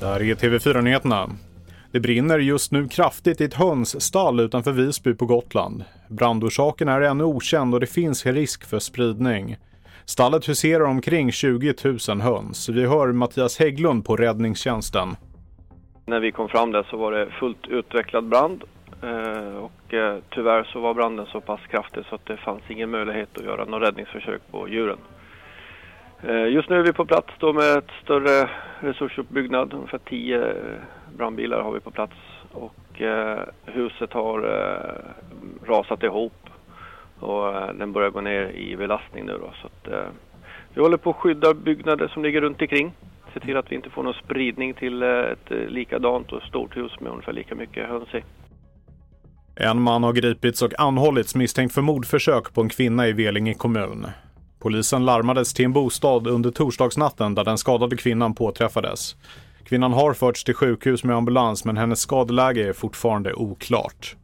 Det här är TV4-nyheterna. Det brinner just nu kraftigt i ett hönsstall utanför Visby på Gotland. Brandorsaken är ännu okänd och det finns risk för spridning. Stallet huserar omkring 20 000 höns. Vi hör Mattias Hägglund på räddningstjänsten. När vi kom fram där så var det fullt utvecklad brand Eh, och eh, tyvärr så var branden så pass kraftig så att det fanns ingen möjlighet att göra något räddningsförsök på djuren. Eh, just nu är vi på plats då med ett större resursuppbyggnad, ungefär 10 brandbilar har vi på plats och huset har rasat ihop och den börjar gå ner i belastning nu då. Så att, vi håller på att skydda byggnader som ligger runt omkring se till att vi inte får någon spridning till ett likadant och stort hus med ungefär lika mycket höns i. En man har gripits och anhållits misstänkt för mordförsök på en kvinna i Velinge kommun. Polisen larmades till en bostad under torsdagsnatten där den skadade kvinnan påträffades. Kvinnan har förts till sjukhus med ambulans men hennes skadeläge är fortfarande oklart.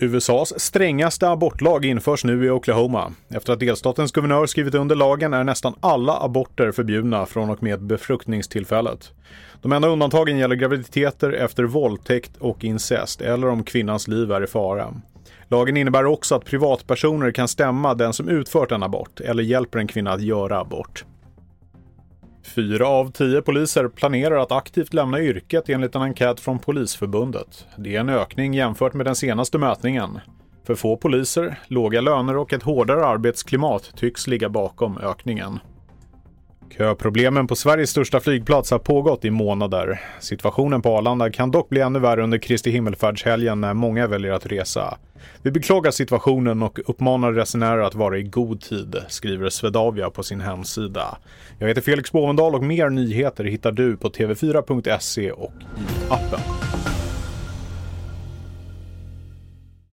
USAs strängaste abortlag införs nu i Oklahoma. Efter att delstatens guvernör skrivit under lagen är nästan alla aborter förbjudna från och med befruktningstillfället. De enda undantagen gäller graviditeter efter våldtäkt och incest eller om kvinnans liv är i fara. Lagen innebär också att privatpersoner kan stämma den som utfört en abort eller hjälper en kvinna att göra abort. Fyra av tio poliser planerar att aktivt lämna yrket enligt en enkät från Polisförbundet. Det är en ökning jämfört med den senaste mätningen. För få poliser, låga löner och ett hårdare arbetsklimat tycks ligga bakom ökningen. Köproblemen på Sveriges största flygplats har pågått i månader. Situationen på Arlanda kan dock bli ännu värre under Kristi himmelfärdshelgen när många väljer att resa. Vi beklagar situationen och uppmanar resenärer att vara i god tid, skriver Swedavia på sin hemsida. Jag heter Felix Bovendal och mer nyheter hittar du på tv4.se och i appen.